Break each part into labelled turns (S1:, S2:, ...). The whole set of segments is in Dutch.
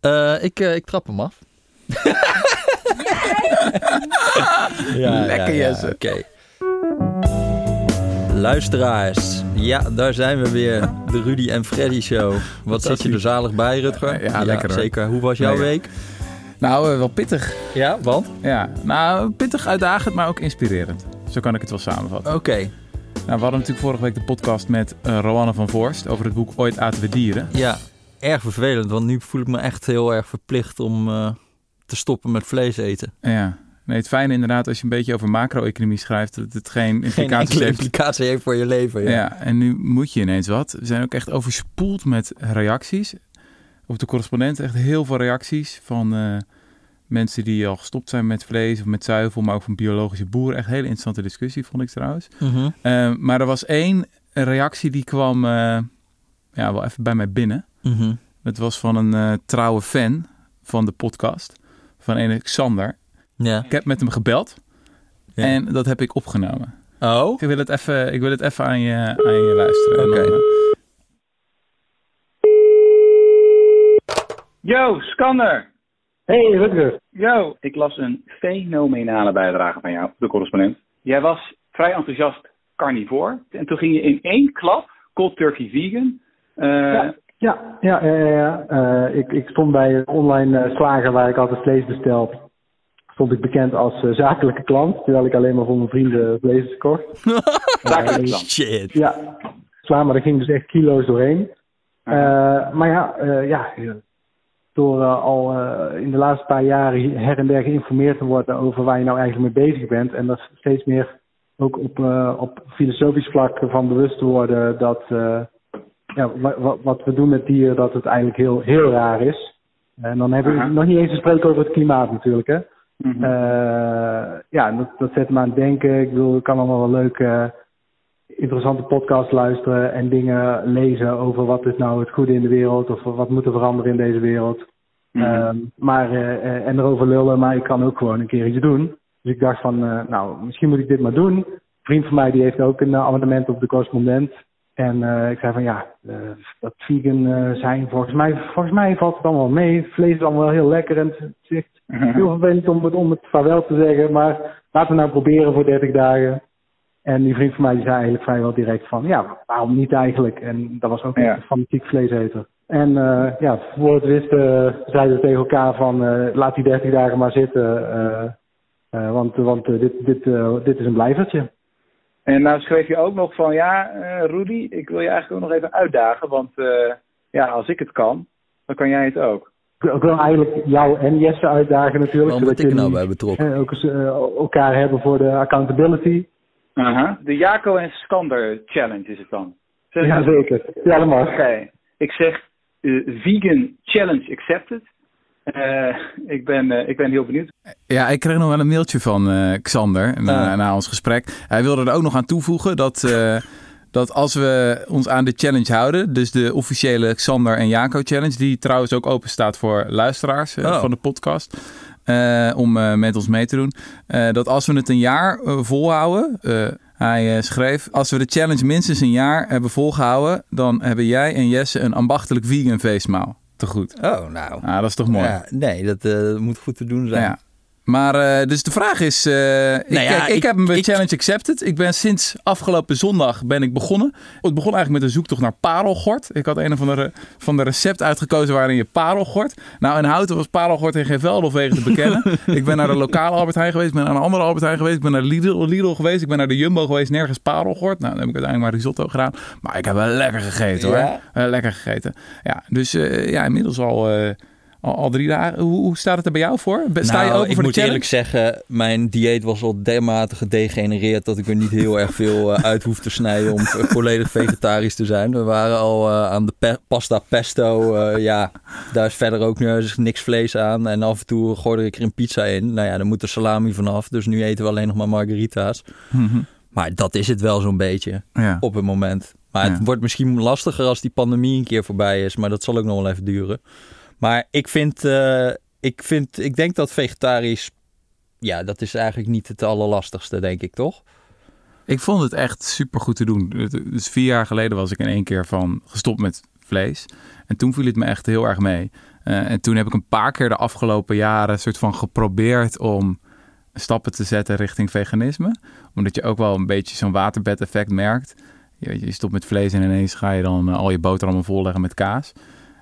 S1: Eh, ik, eh, ik trap hem af. ja,
S2: Lekker,
S1: ja, ja,
S2: Jesse.
S1: Oké. Luisteraars, ja, daar zijn we weer. De Rudy en Freddy Show. Wat zit je er zalig bij, Rutger?
S2: Ja, lekker, hoor.
S1: Zeker. Hoe was jouw week?
S2: Nou, eh, wel pittig.
S1: Ja, want?
S2: Ja, nou, pittig, uitdagend, maar ook inspirerend. Zo kan ik het wel samenvatten.
S1: Oké.
S2: Nou, we hadden natuurlijk vorige week de podcast met eh Roanne van Voorst over het boek Ooit aten we dieren.
S1: Ja, erg vervelend, want nu voel ik me echt heel erg verplicht om eh, te stoppen met vlees eten.
S2: Ja. Nee, het fijne inderdaad als je een beetje over macro-economie schrijft, dat het geen
S1: enkele
S2: heeft.
S1: implicatie heeft voor je leven. Ja.
S2: Ja. en nu moet je ineens wat. We zijn ook echt overspoeld met reacties. Op de correspondent echt heel veel reacties van eh, mensen die al gestopt zijn met vlees of met zuivel, maar ook van biologische boeren. Echt een hele interessante discussie, vond ik trouwens.
S1: Mhm.
S2: Eh, maar er was één reactie die kwam ja, wel even bij mij binnen.
S1: Mhm.
S2: Het was van een eh, trouwe fan van de podcast, van een Xander.
S1: Ja.
S2: Ik heb met hem gebeld
S1: Ja.
S2: en dat heb ik opgenomen.
S1: Oh?
S2: Ik wil het even, ik wil het even aan, je, aan je luisteren. En
S1: Oké.
S2: eh,
S3: Yo, Scanner!
S4: Hey Rutger.
S3: Yo, ik las een fenomenale bijdrage van jou, de correspondent. Jij was vrij enthousiast carnivore. En toen ging je in één klap cold turkey vegan. Eh,
S4: Ja, ja, ja, ja. Eh, ik, ik stond bij een online eh, slager waar ik altijd vlees bestel. Stond ik bekend als eh, zakelijke klant, terwijl ik alleen maar voor mijn vrienden vlees kocht.
S3: zakelijk
S4: Eh,
S3: dan.
S1: Shit.
S4: Ja, sla, maar er ging dus echt kilo's doorheen. Maar ja, ja, door al in de laatste paar jaren her en der geïnformeerd te worden over waar je nou eigenlijk mee bezig bent. En dat steeds meer ook op, op filosofisch vlak van bewust te worden dat ja, wat, wat we doen met dieren, dat het eigenlijk heel, heel raar is. En dan hebben we
S3: Aha.
S4: nog niet eens gesproken over het klimaat natuurlijk. Hè?
S3: Mhm.
S4: Eh, ja, dat, dat zet me aan het denken. Ik bedoel, ik kan allemaal wel leuk eh, interessante podcasts luisteren en dingen lezen over wat is nou het goede in de wereld of wat moet er veranderen in deze wereld.
S3: Mhm.
S4: Ehm, maar, eh, en erover lullen, maar ik kan ook gewoon een keer iets doen. Dus ik dacht van, nou, misschien moet ik dit maar doen. Een vriend van mij die heeft ook een abonnement op de correspondent. En eh, ik zei van ja, eh, dat vegan eh, zijn, volgens mij, volgens mij valt het allemaal mee. Vlees is allemaal wel heel lekker en het is echt heel vervelend om het, om het vaarwel te zeggen. Maar laten we nou proberen voor 30 dagen. En die vriend van mij die zei eigenlijk vrijwel direct van ja, waarom niet eigenlijk? En dat was ook
S3: Ja.
S4: een fanatiek vleeseter. En ja, voor het wisten zeiden we tegen elkaar van laat die 30 dagen maar zitten. want want dit, dit, dit is een blijvertje.
S3: En nou schreef je ook nog van, ja, eh, Rudy, ik wil je eigenlijk ook nog even uitdagen. Want eh, ja, als ik het kan, dan kan jij het ook.
S4: Ik wil eigenlijk jou en Jesse uitdagen natuurlijk.
S1: Waarom ik er nou
S4: jullie,
S1: bij betrokken?
S4: eh, ook eens elkaar hebben voor de accountability.
S3: Aha. De Jaco en Skander Challenge is het dan. Zeg
S4: Ja, zeker. Ja, dat mag.
S3: Oké, ik zeg vegan challenge accepted. Eh, ik, ben, eh, ik ben heel benieuwd.
S2: Ja, ik kreeg nog wel een mailtje van eh, Xander na, na ons gesprek. Hij wilde er ook nog aan toevoegen dat, dat als we ons aan de challenge houden, dus de officiële Xander en Jaco challenge, die trouwens ook open staat voor luisteraars
S1: Oh.
S2: van de podcast, om met ons mee te doen, dat als we het een jaar volhouden, hij schreef, als we de challenge minstens een jaar hebben volgehouden, dan hebben jij en Jesse een ambachtelijk vegan feestmaal te goed.
S1: Oh, nou.
S2: Ah, dat is toch mooi.
S1: Ja, nee, dat eh, moet goed te doen zijn.
S2: Ja. Maar eh, dus de vraag is, eh, ik,
S1: Nou ja,
S2: kijk, ik,
S1: ik-
S2: heb bij
S1: ik-
S2: Challenge Accepted. Ik ben sinds afgelopen zondag ben ik begonnen. Het begon eigenlijk met een zoektocht naar parelgort. Ik had een of andere van de recept uitgekozen waarin je parelgort. Nou, in Houten was parelgort in geen veld of wegen te bekennen. ik ben naar de lokale Albert Heijn geweest, ik ben naar een andere Albert Heijn geweest, ik ben naar Lidl, Lidl geweest, ik ben naar de Jumbo geweest, nergens parelgort. Nou, dan heb ik uiteindelijk maar risotto gedaan. Maar ik heb wel lekker gegeten hoor.
S1: Ja?
S2: Eh, lekker gegeten. Ja, dus ja, inmiddels al... al, al drie dagen. Hoe, hoe staat het er bij jou voor? Sta je
S1: Nou,
S2: open
S1: ik
S2: voor
S1: moet
S2: de challenge?
S1: eerlijk zeggen, mijn dieet was al dermate gedegenereerd dat ik er niet heel erg veel eh, uit hoef te snijden om vo- volledig vegetarisch te zijn. We waren al eh, aan de pe- pasta pesto. eh, ja, daar is verder ook nu niks vlees aan. En af en toe gooide ik er een pizza in. Nou ja, dan moet er salami vanaf. Dus nu eten we alleen nog maar margarita's.
S2: Mhm.
S1: Maar dat is het wel zo'n beetje
S2: Ja.
S1: op het moment. Maar het wordt misschien lastiger als die pandemie een keer voorbij is. Maar dat zal ook nog wel even duren. Maar ik vind, eh, ik vind, ik denk dat vegetarisch, ja, dat is eigenlijk niet het allerlastigste, denk ik, toch?
S2: Ik vond het echt super goed te doen. Dus vier jaar geleden was ik in één keer van gestopt met vlees. En toen viel het me echt heel erg mee. Eh, en toen heb ik een paar keer de afgelopen jaren soort van geprobeerd om stappen te zetten richting veganisme. Omdat je ook wel een beetje zo'n waterbed-effect merkt. Je, je stopt met vlees en ineens ga je dan eh, al je boterhammen volleggen met kaas.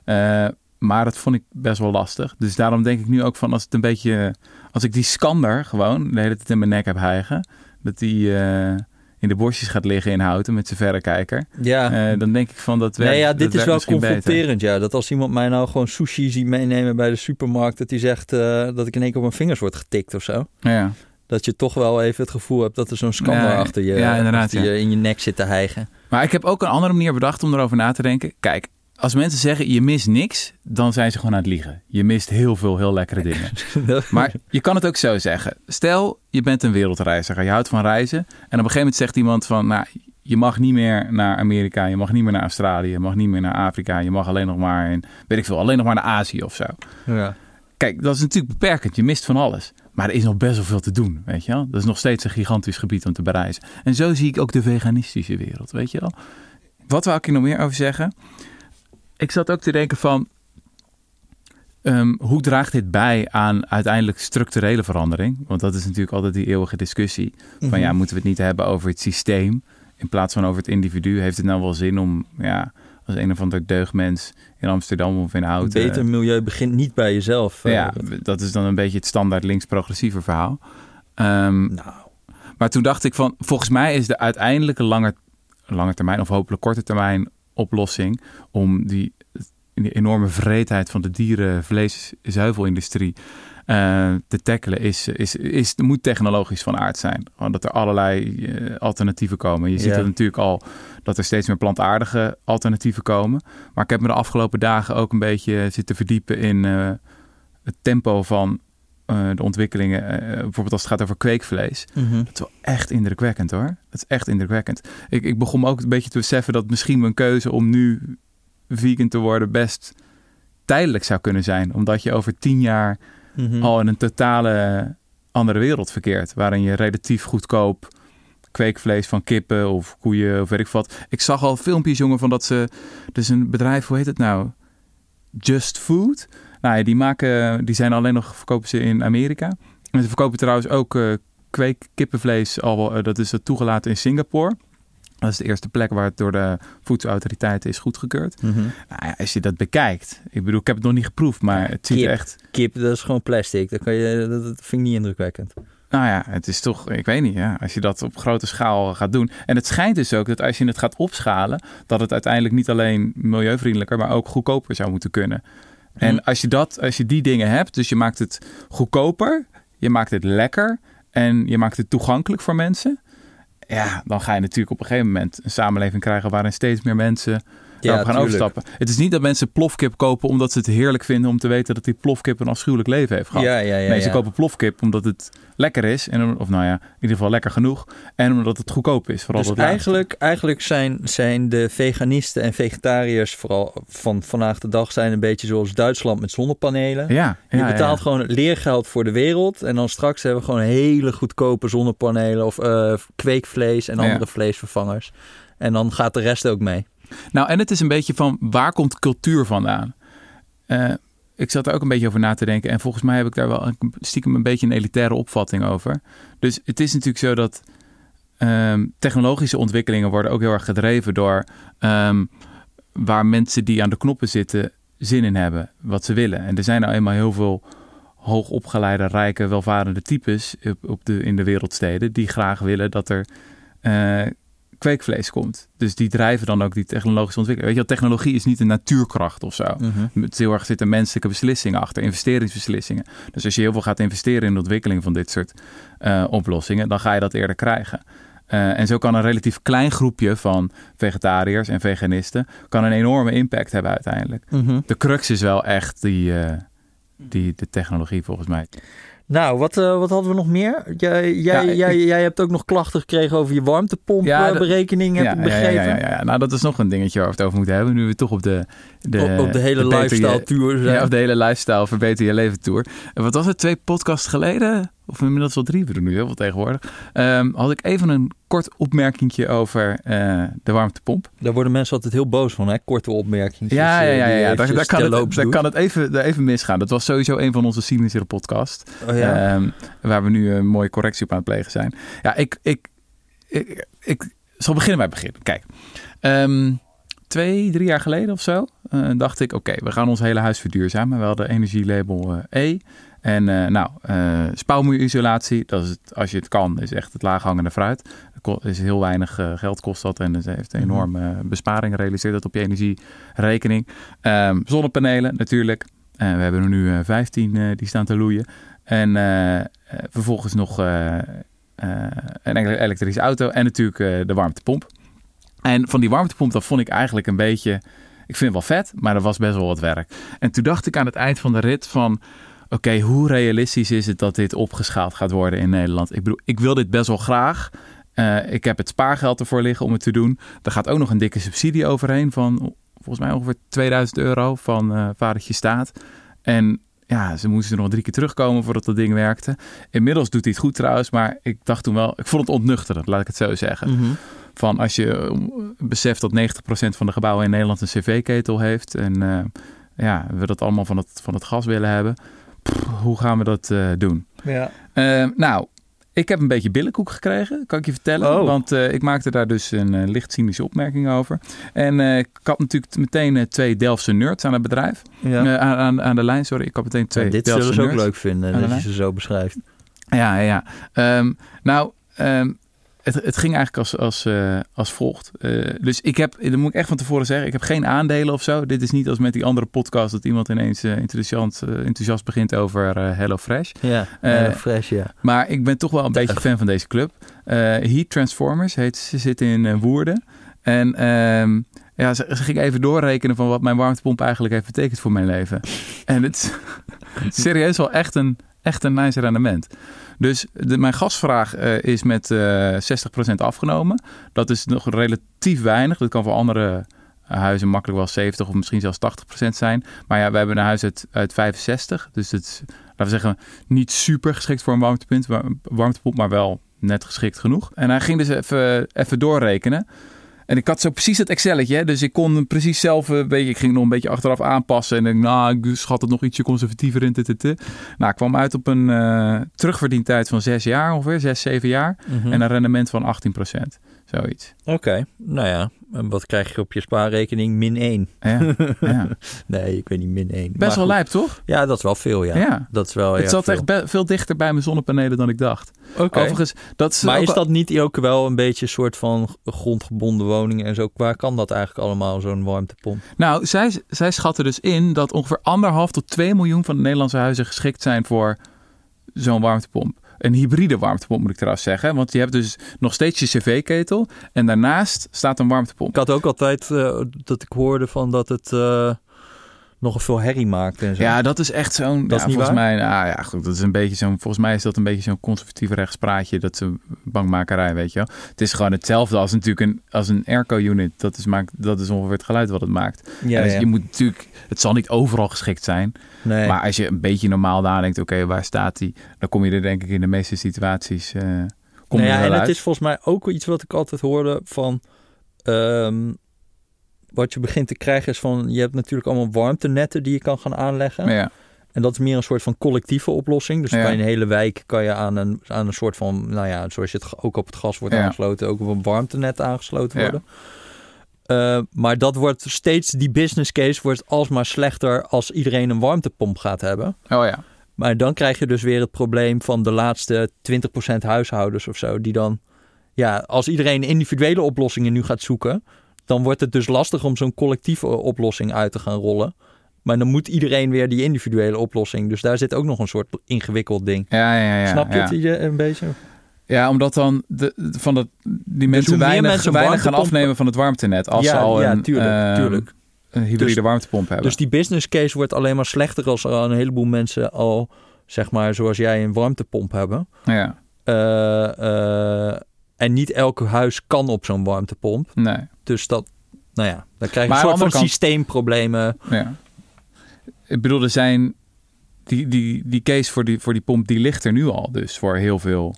S2: Eh, maar dat vond ik best wel lastig. Dus daarom denk ik nu ook van als het een beetje... Als ik die skander gewoon de hele tijd in mijn nek heb hijgen... Dat die eh, in de bosjes gaat liggen in houten met zijn verrekijker.
S1: Ja.
S2: Eh, dan denk ik van dat werkt
S1: nee, ja, dit is wel
S2: beter.
S1: confronterend. Ja, dat als iemand mij nou gewoon sushi ziet meenemen bij de supermarkt, dat hij zegt eh, dat ik in één keer op mijn vingers word getikt of zo.
S2: Ja.
S1: Dat je toch wel even het gevoel hebt dat er zo'n scanner
S2: Ja,
S1: achter, je,
S2: ja, inderdaad, ja.
S1: in je nek zit te hijgen.
S2: Maar ik heb ook een andere manier bedacht om erover na te denken. Kijk, als mensen zeggen je mist niks, dan zijn ze gewoon aan het liegen. Je mist heel veel heel lekkere dingen. Maar je kan het ook zo zeggen. Stel, je bent een wereldreiziger, je houdt van reizen. En op een gegeven moment zegt iemand van, nou, je mag niet meer naar Amerika, je mag niet meer naar Australië, je mag niet meer naar Afrika, je mag alleen nog maar in, weet ik veel, alleen nog maar naar Azië of zo.
S1: ja.
S2: Kijk, dat is natuurlijk beperkend. Je mist van alles. Maar er is nog best wel veel te doen, weet je wel. Dat is nog steeds een gigantisch gebied om te bereizen. En zo zie ik ook de veganistische wereld, weet je wel. Wat wil ik hier nog meer over zeggen? Ik zat ook te denken van... ehm, hoe draagt dit bij aan uiteindelijk structurele verandering? Want dat is natuurlijk altijd die eeuwige discussie. Van ja, moeten we het niet hebben over het systeem... in plaats van over het individu? Heeft het nou wel zin om... Ja, als een of ander deugdmens in Amsterdam of in
S1: Een
S2: Houten...
S1: beter milieu begint niet bij jezelf. eh,
S2: Ja, dat is dan een beetje het standaard links-progressieve verhaal. Ehm,
S1: Nou,
S2: maar toen dacht ik van, volgens mij is de uiteindelijke lange, lange termijn of hopelijk korte termijn oplossing om die, die enorme vreedheid van de dierenvlees-zuivelindustrie eh, te tackelen, is, is, is, moet technologisch van aard zijn. Gewoon dat er allerlei eh, alternatieven komen. Je ziet dat natuurlijk al dat er steeds meer plantaardige alternatieven komen. Maar ik heb me de afgelopen dagen ook een beetje zitten verdiepen in eh, het tempo van eh, de ontwikkelingen. eh, bijvoorbeeld als het gaat over kweekvlees.
S1: mhm.
S2: Dat is wel echt indrukwekkend hoor. Dat is echt indrukwekkend. Ik, ik begon ook een beetje te beseffen dat misschien mijn keuze om nu vegan te worden best tijdelijk zou kunnen zijn. Omdat je over tien jaar
S1: Mhm.
S2: al in een totale andere wereld verkeert. Waarin je relatief goedkoop kweekvlees van kippen of koeien of weet ik wat. Ik zag al filmpjes jongen van dat ze... Dus een bedrijf, hoe heet het nou? Just Food. Nou ja, die maken... Die zijn alleen nog... Verkopen ze in Amerika. En ze verkopen trouwens ook eh kweek kippenvlees. Al, wel, eh, dat is toegelaten in Singapore. Dat is de eerste plek waar het door de voedselautoriteiten is goedgekeurd.
S1: Mhm.
S2: Nou ja, als je dat bekijkt. Ik bedoel, ik heb het nog niet geproefd, maar het ziet er
S1: Kip.
S2: echt...
S1: Kip, dat is gewoon plastic. Dat, kan je, dat, dat vind ik niet indrukwekkend.
S2: Nou ja, het is toch, ik weet niet, ja, als je dat op grote schaal gaat doen. En het schijnt dus ook dat als je het gaat opschalen, dat het uiteindelijk niet alleen milieuvriendelijker, maar ook goedkoper zou moeten kunnen. En
S1: Hm.
S2: als je, dat, als je die dingen hebt, dus je maakt het goedkoper, je maakt het lekker en je maakt het toegankelijk voor mensen. Ja, dan ga je natuurlijk op een gegeven moment een samenleving krijgen waarin steeds meer mensen daarop gaan
S1: tuurlijk.
S2: overstappen. Het is niet dat mensen plofkip kopen omdat ze het heerlijk vinden om te weten dat die plofkip een afschuwelijk leven heeft gehad.
S1: Ja, ja, ja.
S2: nee, ze
S1: ja.
S2: kopen plofkip omdat het lekker is. En, of nou ja, in ieder geval lekker genoeg. En omdat het goedkoop is. Vooral
S1: Dus
S2: laatste.
S1: eigenlijk, eigenlijk zijn, zijn de veganisten en vegetariërs vooral van vandaag de dag zijn een beetje zoals Duitsland met zonnepanelen.
S2: Ja,
S1: Je
S2: ja,
S1: betaalt
S2: ja.
S1: gewoon het leergeld voor de wereld. En dan straks hebben we gewoon hele goedkope zonnepanelen of eh, kweekvlees en
S2: Ja.
S1: andere vleesvervangers. En dan gaat de rest ook mee.
S2: Nou, en het is een beetje van waar komt cultuur vandaan? Eh, ik zat er ook een beetje over na te denken. En volgens mij heb ik daar wel een- stiekem een beetje een elitaire opvatting over. Dus het is natuurlijk zo dat ehm, technologische ontwikkelingen worden ook heel erg gedreven door ehm, waar mensen die aan de knoppen zitten zin in hebben, wat ze willen. En er zijn nou eenmaal heel veel hoogopgeleide, rijke, welvarende types op, de, in de wereldsteden die graag willen dat er eh, kweekvlees komt. Dus die drijven dan ook die technologische ontwikkeling. Weet je, technologie is niet een natuurkracht of zo. Het is heel erg zitten menselijke beslissingen achter, investeringsbeslissingen. Dus als je heel veel gaat investeren in de ontwikkeling van dit soort eh, oplossingen, dan ga je dat eerder krijgen. Eh, en zo kan een relatief klein groepje van vegetariërs en veganisten kan een enorme impact hebben uiteindelijk. De crux is wel echt die, eh, die de technologie volgens mij.
S1: Nou, wat, eh, wat hadden we nog meer? Jij, jij,
S2: Ja, ik-
S1: jij, jij hebt ook nog klachten gekregen over je
S2: Ja, dat-
S1: warmtepompberekening, heb
S2: ja,
S1: ik
S2: ja,
S1: begrepen.
S2: Ja, ja. Nou, dat is nog een dingetje waar we het over moeten hebben. Nu we toch op de... de
S1: Op, op de hele
S2: je-
S1: lifestyle tour zijn.
S2: Ja, of de hele lifestyle verbeter je leven tour. Wat was het, twee podcasts geleden? Of inmiddels wel drie, we doen nu heel veel tegenwoordig, ehm, had ik even een kort opmerkingje over eh, de warmtepomp.
S1: Daar worden mensen altijd heel boos van, hè? Korte opmerkingen.
S2: Ja, ja, ja, ja. Daar, daar, kan het, daar kan het even, daar even misgaan. Dat was sowieso een van onze cynische podcast.
S1: Oh, ja?
S2: Ehm, waar we nu een mooie correctie op aan het plegen zijn. Ja, ik, ik, ik, ik zal beginnen bij het begin. Kijk, ehm, twee, drie jaar geleden of zo eh, dacht ik... oké, we gaan ons hele huis verduurzamen. We hadden energielabel eh, E. En uh, nou, uh, spouwmuurisolatie, dat is het, als je het kan, is echt het laaghangende fruit. Er is heel weinig uh, geld kost dat en het heeft een enorme besparing gerealiseerd dat op je energierekening. Um, zonnepanelen natuurlijk. we hebben er nu 15 die staan te loeien. En vervolgens nog een elektrische auto en natuurlijk de warmtepomp. En van die warmtepomp, dat vond ik eigenlijk een beetje... Ik vind het wel vet, maar dat was best wel wat werk. En toen dacht ik aan het eind van de rit van oké, hoe realistisch is het dat dit opgeschaald gaat worden in Nederland? Ik bedoel, ik wil dit best wel graag. Uh, ik heb het spaargeld ervoor liggen om het te doen. Er gaat ook nog een dikke subsidie overheen van volgens mij ongeveer 2000 euro van uh, vadertje staat. En ja, ze moesten er nog drie keer terugkomen voordat dat ding werkte. Inmiddels doet hij het goed trouwens, maar ik dacht toen wel, ik vond het ontnuchterend, laat ik het zo zeggen.
S1: Mm -hmm.
S2: Van als je beseft dat 90% van de gebouwen in Nederland een cv-ketel heeft en uh, ja, we dat allemaal van het, van het gas willen hebben hoe gaan we dat uh, doen?
S1: Ja.
S2: Uh, nou, ik heb een beetje billenkoek gekregen, kan ik je vertellen.
S1: Oh.
S2: Want uh, ik maakte daar dus een licht cynische opmerking over. En ik had natuurlijk meteen twee Delftse nerds aan het bedrijf.
S1: Ja.
S2: aan, aan, aan, de lijn, sorry. Ik had meteen twee
S1: ja, dit
S2: Delftse
S1: zullen ze ook leuk vinden, dat je ze zo beschrijft.
S2: Ja, ja. Um, nou, um, het, het, ging eigenlijk als, als, uh, als volgt. Uh, dus ik heb, dat moet ik echt van tevoren zeggen, ik heb geen aandelen of zo. Dit is niet als met die andere podcast dat iemand ineens uh, enthousiast, enthousiast begint over Hello Fresh.
S1: Ja, Hello Fresh, ja.
S2: Maar ik ben toch wel een beetje fan van deze club. Heat Transformers heet ze, zitten in Woerden. En um, ja, ze, ze ging even doorrekenen van wat mijn warmtepomp eigenlijk heeft betekend voor mijn leven. en het is serieus wel echt een, echt een nice rendement. Dus de, mijn gasvraag uh, is met uh, 60% afgenomen. Dat is nog relatief weinig. Dat kan voor andere huizen makkelijk wel 70 of misschien zelfs 80% zijn. Maar ja, we hebben een huis uit, uit 65. Dus het is, laten we zeggen, niet super geschikt voor een warmtepomp, warmtepomp maar wel net geschikt genoeg. En hij ging dus even, even doorrekenen. En ik had zo precies het Excelletje, dus ik kon precies zelf een beetje, ik ging nog een beetje achteraf aanpassen. En ik nou, ik schat het nog ietsje conservatiever in. T, t, t. Nou, ik kwam uit op een uh, terugverdientijd van zes jaar ongeveer, zes, zeven jaar.
S1: Mhm.
S2: En een rendement van 18 procent. Zoiets.
S1: Oké, okay. nou ja, en wat krijg je op je spaarrekening? Min 1.
S2: Ja, ja.
S1: nee, ik weet niet, min 1.
S2: Best wel lijp, toch?
S1: Ja, dat is wel veel, ja.
S2: ja.
S1: Dat is wel,
S2: het zat
S1: veel.
S2: echt veel dichter bij mijn zonnepanelen dan ik dacht.
S1: Oké. Okay.
S2: Overigens, dat is
S1: maar is dat niet ook wel een beetje een soort van grondgebonden woningen en zo? Waar kan dat eigenlijk allemaal, zo'n warmtepomp?
S2: Nou, zij, zij schatten dus in dat ongeveer anderhalf tot 2 miljoen van de Nederlandse huizen geschikt zijn voor zo'n warmtepomp. Een hybride warmtepomp moet ik trouwens zeggen. Want je hebt dus nog steeds je cv-ketel. En daarnaast staat een warmtepomp.
S1: Ik had ook altijd uh, dat ik hoorde van dat het uh, nog veel herrie maakt en zo.
S2: Ja, dat is echt zo'n...
S1: Dat
S2: ja,
S1: is niet
S2: volgens
S1: waar?
S2: mij, nou ja, goed, dat is een beetje zo'n... Volgens mij is dat een beetje zo'n conservatieve rechtspraatje. Dat een bankmakerij, weet je wel. Het is gewoon hetzelfde als natuurlijk een, als een airco-unit. Dat is, maakt, dat is ongeveer het geluid wat het maakt.
S1: Ja,
S2: dus
S1: ja.
S2: je moet natuurlijk... Het zal niet overal geschikt zijn.
S1: Nee.
S2: Maar als je een beetje normaal nadenkt, oké, okay, waar staat die? Dan kom je er denk ik in de meeste situaties. Uh, kom
S1: nou ja, en
S2: uit.
S1: het is volgens mij ook iets wat ik altijd hoorde van. Um, wat je begint te krijgen is van. Je hebt natuurlijk allemaal warmtenetten die je kan gaan aanleggen.
S2: Ja.
S1: En dat is meer een soort van collectieve oplossing. Dus
S2: Ja.
S1: bij een hele wijk kan je aan een, aan een soort van. Nou ja, zoals je het ook op het gas wordt
S2: Ja.
S1: aangesloten, ook op een warmtenet aangesloten worden. Uh, maar dat wordt steeds, die business case wordt alsmaar slechter als iedereen een warmtepomp gaat hebben.
S2: Oh ja.
S1: Maar dan krijg je dus weer het probleem van de laatste 20% huishoudens of zo. Die dan, ja, als iedereen individuele oplossingen nu gaat zoeken, dan wordt het dus lastig om zo'n collectieve oplossing uit te gaan rollen. Maar dan moet iedereen weer die individuele oplossing. Dus daar zit ook nog een soort ingewikkeld ding.
S2: Ja, ja, ja.
S1: Snap je
S2: ja.
S1: het je een beetje?
S2: Ja, omdat dan de, van dat, die mensen weinig,
S1: mensen een
S2: weinig gaan afnemen van het warmtenet. Als ze al een,
S1: tuurlijk,
S2: ehm,
S1: tuurlijk.
S2: een hybride
S1: Dus-
S2: warmtepomp hebben.
S1: Dus die business case wordt alleen maar slechter als er al een heleboel mensen al, zeg maar, zoals jij een warmtepomp hebben.
S2: ja,
S1: Eh, eh, en niet elk huis kan op zo'n warmtepomp.
S2: nee.
S1: Dus dat, nou ja, dan krijg je
S2: Maar
S1: een soort van
S2: kant-
S1: systeemproblemen.
S2: Ja. Ik bedoel, er zijn die, die, die case voor die, voor die pomp, die ligt er nu al. Dus voor heel veel,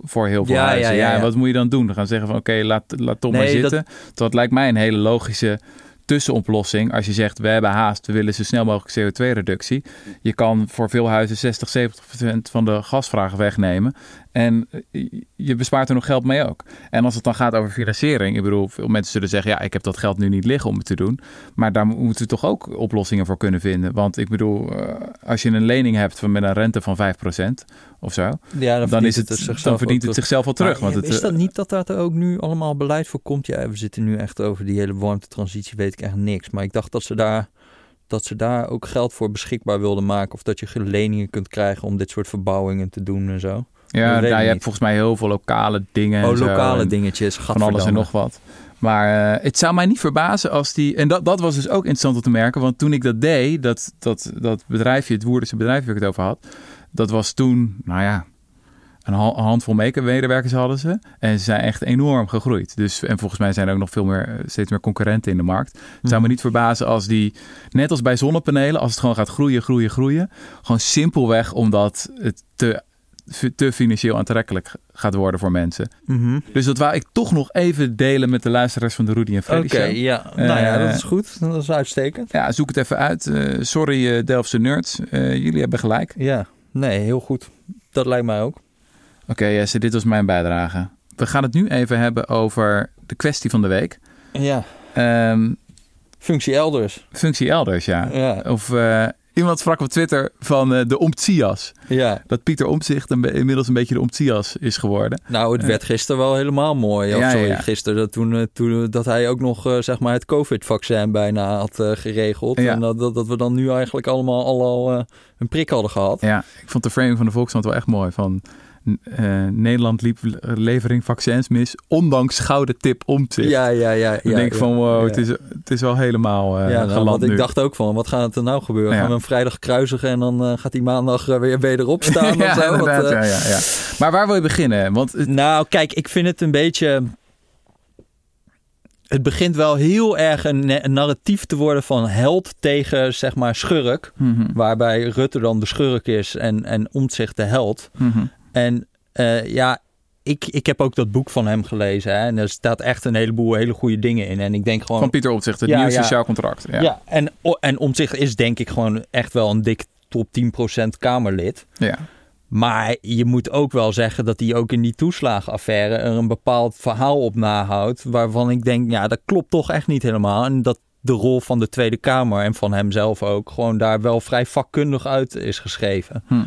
S2: voor heel veel
S1: Ja,
S2: huizen.
S1: ja, ja, ja.
S2: wat moet je dan doen? Dan gaan ze zeggen van oké, laat, laat Tom maar
S1: Nee, dat-
S2: zitten. Dat... lijkt mij een hele logische tussenoplossing. Als je zegt, we hebben haast, we willen zo snel mogelijk CO2-reductie. Je kan voor veel huizen 60, 70 procent van de gasvraag wegnemen. En eh, je bespaart er nog geld mee ook. En als het dan gaat over financiering. Ik bedoel, veel mensen zullen zeggen, ja, ik heb dat geld nu niet liggen om het te doen. Maar daar moeten we toch ook oplossingen voor kunnen vinden. Want ik bedoel, eh, als je een lening hebt van met een rente van 5 procent of zo.
S1: Ja,
S2: Dan, is het, dan verdient het
S1: terug.
S2: zichzelf wel terug.
S1: Maar
S2: want het,
S1: is
S2: eh,
S1: dat niet dat daar ook nu allemaal beleid voor komt? Ja, we zitten nu echt over die hele warmtetransitie, weet ik echt niks. Maar ik dacht dat ze daar, dat ze daar ook geld voor beschikbaar wilden maken. Of dat je leningen kunt krijgen om dit soort verbouwingen te doen en zo.
S2: Ja, nou, je hebt volgens mij heel veel lokale dingen. en
S1: Oh, lokale
S2: En
S1: dingetjes.
S2: Van alles en nog wat. Maar eh, het zou mij niet verbazen als die... En dat, dat was dus ook interessant om te merken. Want toen ik dat deed, dat, dat, dat bedrijfje, het Woerdense bedrijf waar ik het over had. Dat was toen, nou ja, een ha- een handvol make-up-medewerkers hadden ze. En ze zijn echt enorm gegroeid. Dus, en volgens mij zijn er ook nog veel meer, eh, steeds meer concurrenten in de markt. Het zou me niet verbazen als die, net als bij zonnepanelen, als het gewoon gaat groeien, groeien, groeien. Gewoon simpelweg omdat het te, te financieel aantrekkelijk gaat worden voor mensen.
S1: Mhm.
S2: Dus dat wou ik toch nog even delen met de luisteraars van de Rudy en Freddy
S1: Oké,
S2: Show.
S1: ja. nou ja,
S2: Eh,
S1: dat is goed. Dat is uitstekend.
S2: Ja, zoek het even uit. Eh, sorry eh Delftse nerds, Eh, jullie hebben gelijk.
S1: Ja, nee, heel goed. Dat lijkt mij ook.
S2: Oké Jesse, dit was mijn bijdrage. We gaan het nu even hebben over de kwestie van de week.
S1: Ja,
S2: Ehm,
S1: functie elders.
S2: functie elders, ja.
S1: Ja,
S2: Of eh, iemand sprak op Twitter van eh, de Omtsias.
S1: ja.
S2: Dat Pieter Omtzigt een inmiddels een beetje de Omtsias is geworden.
S1: Nou, het werd gisteren wel helemaal mooi.
S2: Ja,
S1: sorry,
S2: ja.
S1: gisteren dat, toen, eh, toen, dat hij ook nog eh, zeg maar het COVID-vaccin bijna had eh, geregeld.
S2: Ja.
S1: En dat, dat, dat we dan nu eigenlijk allemaal al, al eh, een prik hadden gehad.
S2: Ja, ik vond de framing van de Volkskrant wel echt mooi. Van eh, Nederland liep levering vaccins mis, ondanks gouden tip Omtzigt.
S1: Ja, ja, ja.
S2: Ik
S1: ja,
S2: denk
S1: ja.
S2: van wow,
S1: Ja.
S2: het, is, het is wel helemaal eh
S1: Ja, nou, want ik dacht ook van, wat gaat er nou gebeuren?
S2: Ja.
S1: Gaan we hem vrijdag kruisigen en dan eh, gaat hij maandag weer wederop staan
S2: ja,
S1: of zo?
S2: Ja, ja, ja. Maar waar wil je beginnen? Want het-
S1: Nou, kijk, ik vind het een beetje. Het begint wel heel erg een, na- een narratief te worden van held tegen, zeg maar, schurk.
S2: Mhm,
S1: Waarbij Rutte dan de schurk is en, en Omtzigt de held.
S2: mhm.
S1: En eh, ja, ik, ik heb ook dat boek van hem gelezen. Hè, en er staat echt een heleboel hele goede dingen in. En ik denk gewoon...
S2: Van Pieter Omtzigt, het
S1: Ja,
S2: nieuwe
S1: ja.
S2: sociaal contract. Ja.
S1: ja. en, en Omtzigt is denk ik gewoon echt wel een dik top 10% Kamerlid.
S2: Ja.
S1: Maar je moet ook wel zeggen dat hij ook in die toeslagenaffaire er een bepaald verhaal op nahoudt. Waarvan ik denk, ja, dat klopt toch echt niet helemaal. En dat de rol van de Tweede Kamer en van hemzelf ook gewoon daar wel vrij vakkundig uit is geschreven.
S2: Hm.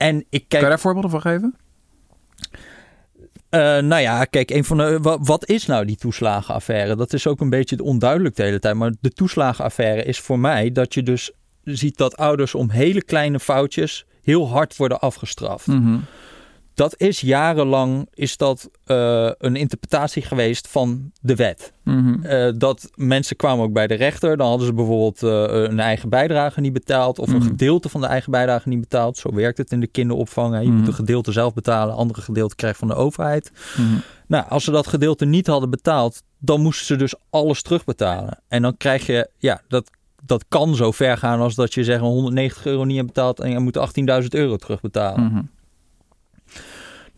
S1: En ik
S2: Kan je
S1: kijk,
S2: daar voorbeelden van geven?
S1: eh, nou ja, kijk, een van de, wa- wat is nou die toeslagenaffaire? Dat is ook een beetje onduidelijk de hele tijd. Maar de toeslagenaffaire is voor mij dat je dus ziet dat ouders om hele kleine foutjes heel hard worden afgestraft.
S2: Mhm.
S1: Dat is jarenlang is dat, eh, een interpretatie geweest van de wet.
S2: Mhm.
S1: Eh, dat mensen kwamen ook bij de rechter. Dan hadden ze bijvoorbeeld eh, een eigen bijdrage niet betaald. Of een
S2: Mhm.
S1: gedeelte van de eigen bijdrage niet betaald. Zo werkt het in de kinderopvang. hè. Je
S2: Mhm.
S1: moet een gedeelte zelf betalen. Andere gedeelte krijgt van de overheid.
S2: Mhm.
S1: Nou, als ze dat gedeelte niet hadden betaald. Dan moesten ze dus alles terugbetalen. En dan krijg je, ja, dat, dat kan zo ver gaan als dat je zeggen 190 euro niet hebt betaald. En je moet 18.000 euro terugbetalen.
S2: Mhm.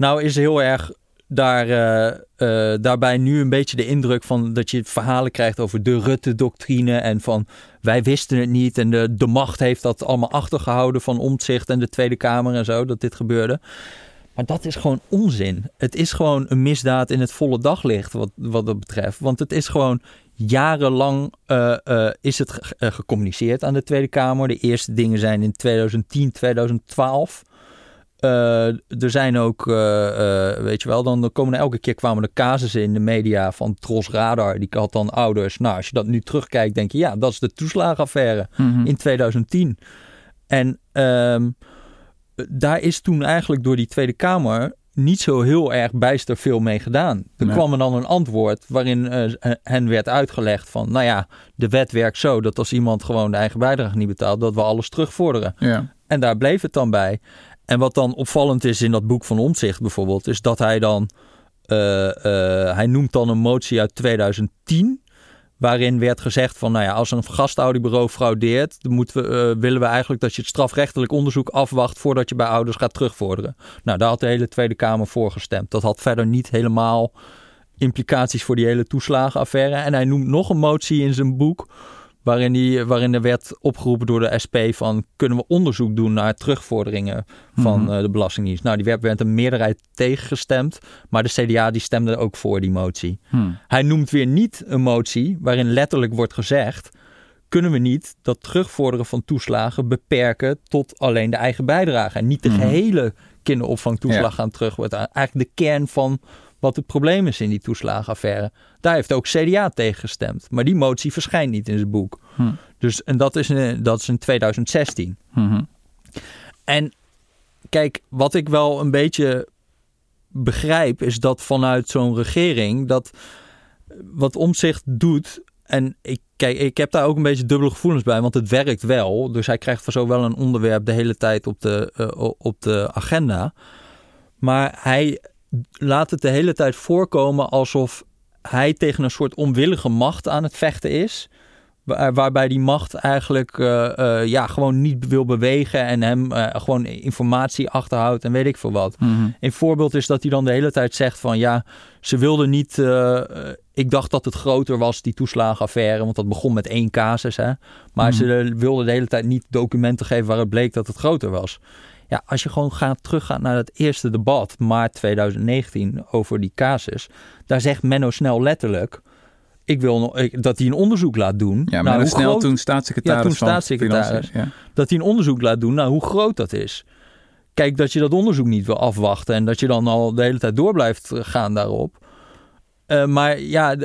S1: Nou is heel erg daar, eh, eh, daarbij nu een beetje de indruk van dat je verhalen krijgt over de Rutte-doctrine en van wij wisten het niet en de, de macht heeft dat allemaal achtergehouden van omzicht en de Tweede Kamer en zo, dat dit gebeurde. Maar dat is gewoon onzin. Het is gewoon een misdaad in het volle daglicht wat, wat dat betreft. Want het is gewoon jarenlang eh, is het ge- gecommuniceerd aan de Tweede Kamer. De eerste dingen zijn in 2010, 2012. Eh, er zijn ook, eh, eh, weet je wel, dan komen er elke keer kwamen er casussen in de media van Tros Radar. Die had dan ouders. Nou, als je dat nu terugkijkt, denk je, ja, dat is de toeslagenaffaire
S2: Mhm.
S1: in 2010. En ehm, daar is toen eigenlijk door die Tweede Kamer niet zo heel erg bijster veel mee gedaan. Er
S2: Nee.
S1: kwam er dan een antwoord waarin hen werd uitgelegd van, nou ja, de wet werkt zo dat als iemand gewoon de eigen bijdrage niet betaalt, dat we alles terugvorderen.
S2: Ja.
S1: En daar bleef het dan bij. En wat dan opvallend is in dat boek van Omtzigt bijvoorbeeld, is dat hij dan, eh, eh, hij noemt dan een motie uit 2010, Waarin werd gezegd van, nou ja, als een gastouderbureau fraudeert, dan moeten we, eh, willen we eigenlijk dat je het strafrechtelijk onderzoek afwacht voordat je bij ouders gaat terugvorderen. Nou, daar had de hele Tweede Kamer voor gestemd. Dat had verder niet helemaal implicaties voor die hele toeslagenaffaire. En hij noemt nog een motie in zijn boek Waarin, die, waarin er werd opgeroepen door de SP van kunnen we onderzoek doen naar terugvorderingen van
S2: Mhm.
S1: eh, de Belastingdienst. Nou, die werd, werd een meerderheid tegengestemd, maar de CDA die stemde ook voor die motie.
S2: Hm.
S1: Hij noemt weer niet een motie waarin letterlijk wordt gezegd kunnen we niet dat terugvorderen van toeslagen beperken tot alleen de eigen bijdrage en niet de
S2: Mhm.
S1: gehele kinderopvangtoeslag
S2: Ja.
S1: gaan terug. Eigenlijk de kern van wat het probleem is in die toeslagenaffaire. Daar heeft ook CDA tegen gestemd. Maar die motie verschijnt niet in zijn boek.
S2: Hm.
S1: Dus, en dat is, in, dat is in 2016.
S2: Mhm.
S1: En kijk, wat ik wel een beetje begrijp, is dat vanuit zo'n regering dat wat omzicht doet. En ik, kijk, ik heb daar ook een beetje dubbele gevoelens bij, want het werkt wel. Dus hij krijgt voor zo wel een onderwerp de hele tijd op de, eh, op de agenda. Maar hij laat het de hele tijd voorkomen alsof hij tegen een soort onwillige macht aan het vechten is. Waar- waarbij die macht eigenlijk eh, eh, ja, gewoon niet wil bewegen en hem eh, gewoon informatie achterhoudt en weet ik veel wat.
S2: Mhm.
S1: Een voorbeeld is dat hij dan de hele tijd zegt van ja, ze wilden niet. ik dacht dat het groter was, die toeslagenaffaire, want dat begon met één casus. Hè? Maar
S2: Mhm.
S1: ze wilden de hele tijd niet documenten geven waaruit bleek dat het groter was. Ja, als je gewoon gaat teruggaat naar het eerste debat, maart 2019, over die casus, daar zegt Menno Snel letterlijk. Ik wil nog, ik- dat hij een onderzoek laat doen.
S2: Ja,
S1: Nou,
S2: maar
S1: hoe
S2: snel
S1: groot-
S2: toen staatssecretaris
S1: Ja, toen staatssecretaris.
S2: Financiën,
S1: dat hij een onderzoek laat doen naar hoe groot dat is. Kijk, dat je dat onderzoek niet wil afwachten en dat je dan al de hele tijd door blijft gaan daarop. Eh, maar ja,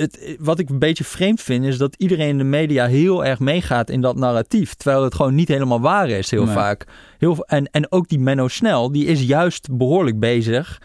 S1: het, wat ik een beetje vreemd vind is dat iedereen in de media heel erg meegaat in dat narratief. Terwijl het gewoon niet helemaal waar is, heel
S2: Nee.
S1: vaak. Heel, en, en ook die Menno Snel, die is juist behoorlijk bezig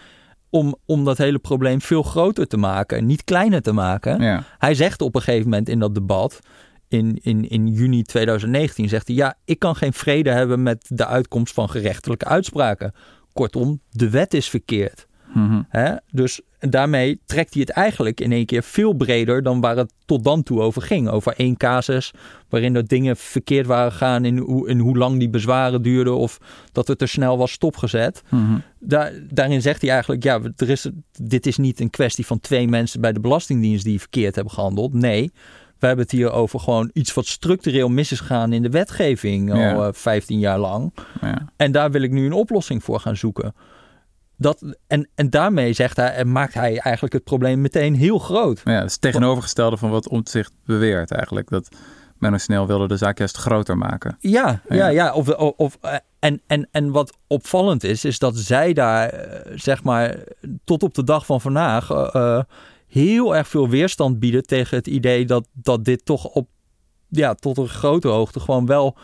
S1: om, om dat hele probleem veel groter te maken en niet kleiner te maken.
S2: Ja.
S1: Hij zegt op een gegeven moment in dat debat, in, in, in juni 2019, zegt hij... ja, ik kan geen vrede hebben met de uitkomst van gerechtelijke uitspraken. Kortom, de wet is verkeerd.
S2: Mhm.
S1: Hè? Dus daarmee trekt hij het eigenlijk in één keer veel breder dan waar het tot dan toe over ging. Over één casus waarin er dingen verkeerd waren gegaan in, hoe, in hoe lang die bezwaren duurden of dat het er snel was stopgezet.
S2: Mhm.
S1: Daar, daarin zegt hij eigenlijk, ja, er is, dit is niet een kwestie van twee mensen bij de Belastingdienst die verkeerd hebben gehandeld. Nee, we hebben het hier over gewoon iets wat structureel mis is gegaan in de wetgeving al eh, 15 jaar lang.
S2: Ja.
S1: En daar wil ik nu een oplossing voor gaan zoeken. Dat, en, en daarmee zegt hij, en maakt hij eigenlijk het probleem meteen heel groot.
S2: Ja, dat is het tegenovergestelde van wat Omtzigt beweert eigenlijk. Dat Menno Snel wilde de zaak juist groter maken.
S1: Ja, ja,
S2: Ja.
S1: ja. Of, of, of, eh, en, en, en wat opvallend is, is dat zij daar, eh, zeg maar, tot op de dag van vandaag eh, heel erg veel weerstand bieden tegen het idee dat, dat dit toch op, ja, tot een grote hoogte gewoon wel